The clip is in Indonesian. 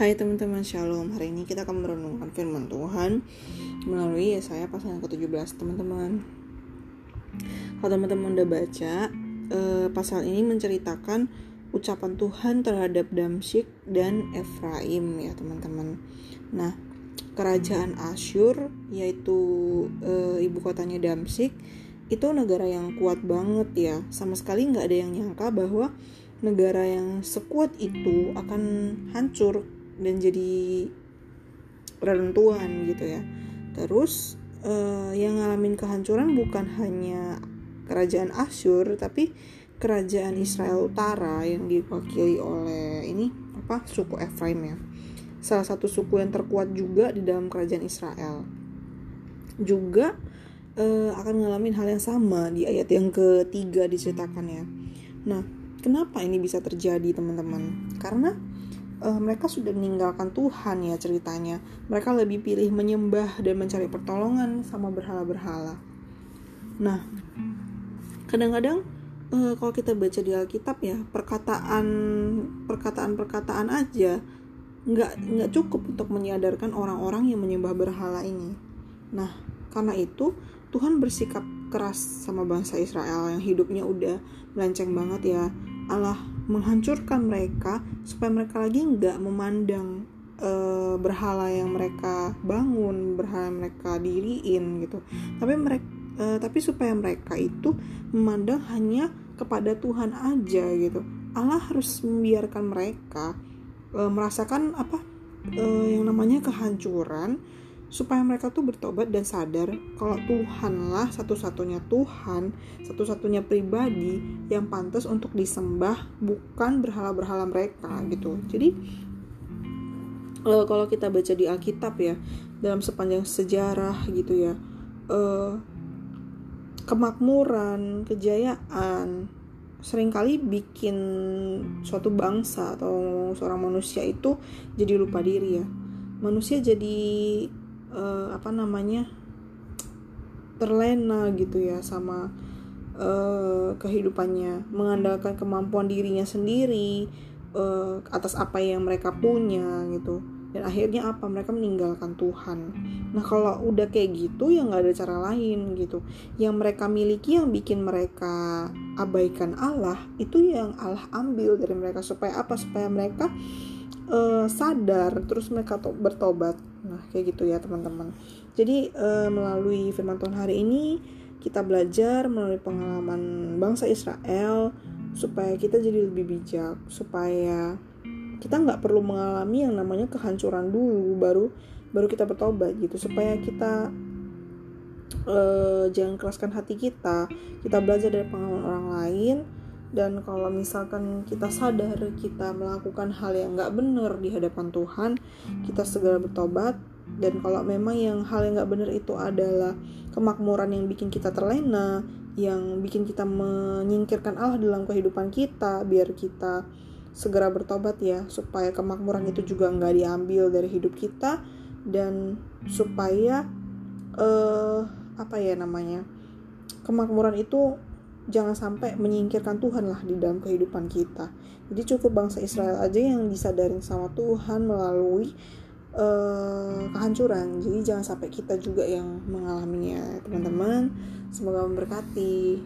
Hai teman-teman Shalom. Hari ini kita akan merenungkan firman Tuhan Melalui Yesaya pasal yang ke-17 teman-teman. Kalau teman-teman udah baca eh, Pasal ini menceritakan Ucapan Tuhan terhadap Damsyik dan Efraim ya teman-teman. Nah kerajaan Asyur Yaitu eh, ibu kotanya Damsyik Itu negara yang kuat banget ya. Sama sekali nggak ada yang nyangka bahwa negara yang sekuat itu akan hancur dan jadi reruntuhan gitu ya. Terus uh, yang ngalamin kehancuran bukan hanya kerajaan Asyur tapi kerajaan Israel Utara yang diwakili oleh ini apa suku Efraim ya. Salah satu suku yang terkuat juga di dalam kerajaan Israel. Juga uh, akan ngalamin hal yang sama di ayat yang ketiga diceritakan ya. Nah kenapa ini bisa terjadi teman-teman? Karena uh, mereka sudah meninggalkan Tuhan ya ceritanya. Mereka lebih pilih menyembah dan mencari pertolongan sama berhala-berhala. Nah, kadang-kadang uh, kalau kita baca di Alkitab ya perkataan perkataan-perkataan aja nggak nggak cukup untuk menyadarkan orang-orang yang menyembah berhala ini. Nah, karena itu Tuhan bersikap keras sama bangsa Israel yang hidupnya udah melenceng banget ya. Allah menghancurkan mereka supaya mereka lagi nggak memandang uh, berhala yang mereka bangun, berhala yang mereka diriin gitu. Tapi mereka uh, tapi supaya mereka itu memandang hanya kepada Tuhan aja gitu. Allah harus membiarkan mereka uh, merasakan apa uh, yang namanya kehancuran supaya mereka tuh bertobat dan sadar kalau Tuhanlah satu-satunya Tuhan, satu-satunya pribadi yang pantas untuk disembah, bukan berhala-berhala mereka gitu. Jadi uh, kalau kita baca di Alkitab ya, dalam sepanjang sejarah gitu ya, uh, kemakmuran, kejayaan sering kali bikin suatu bangsa atau seorang manusia itu jadi lupa diri ya. Manusia jadi uh, apa namanya terlena gitu ya sama uh, kehidupannya. Mengandalkan kemampuan dirinya sendiri uh, atas apa yang mereka punya gitu. Dan akhirnya apa? Mereka meninggalkan Tuhan. Nah kalau udah kayak gitu ya nggak ada cara lain gitu. Yang mereka miliki yang bikin mereka abaikan Allah itu yang Allah ambil dari mereka. Supaya apa? Supaya mereka sadar terus mereka to bertobat. Nah kayak gitu ya teman-teman. Jadi uh, melalui firman Tuhan hari ini kita belajar melalui pengalaman bangsa Israel supaya kita jadi lebih bijak supaya kita nggak perlu mengalami yang namanya kehancuran dulu baru baru kita bertobat gitu. Supaya kita uh, jangan keraskan hati kita. Kita belajar dari pengalaman orang lain dan kalau misalkan kita sadar kita melakukan hal yang nggak benar di hadapan Tuhan kita segera bertobat. Dan kalau memang yang hal yang nggak benar itu adalah kemakmuran yang bikin kita terlena yang bikin kita menyingkirkan Allah dalam kehidupan kita biar kita segera bertobat ya supaya kemakmuran itu juga nggak diambil dari hidup kita. Dan supaya uh, apa ya namanya kemakmuran itu jangan sampai menyingkirkan Tuhan lah di dalam kehidupan kita. Jadi cukup bangsa Israel aja yang disadarin sama Tuhan melalui uh, kehancuran. Jadi jangan sampai kita juga yang mengalaminya, teman-teman. Semoga memberkati.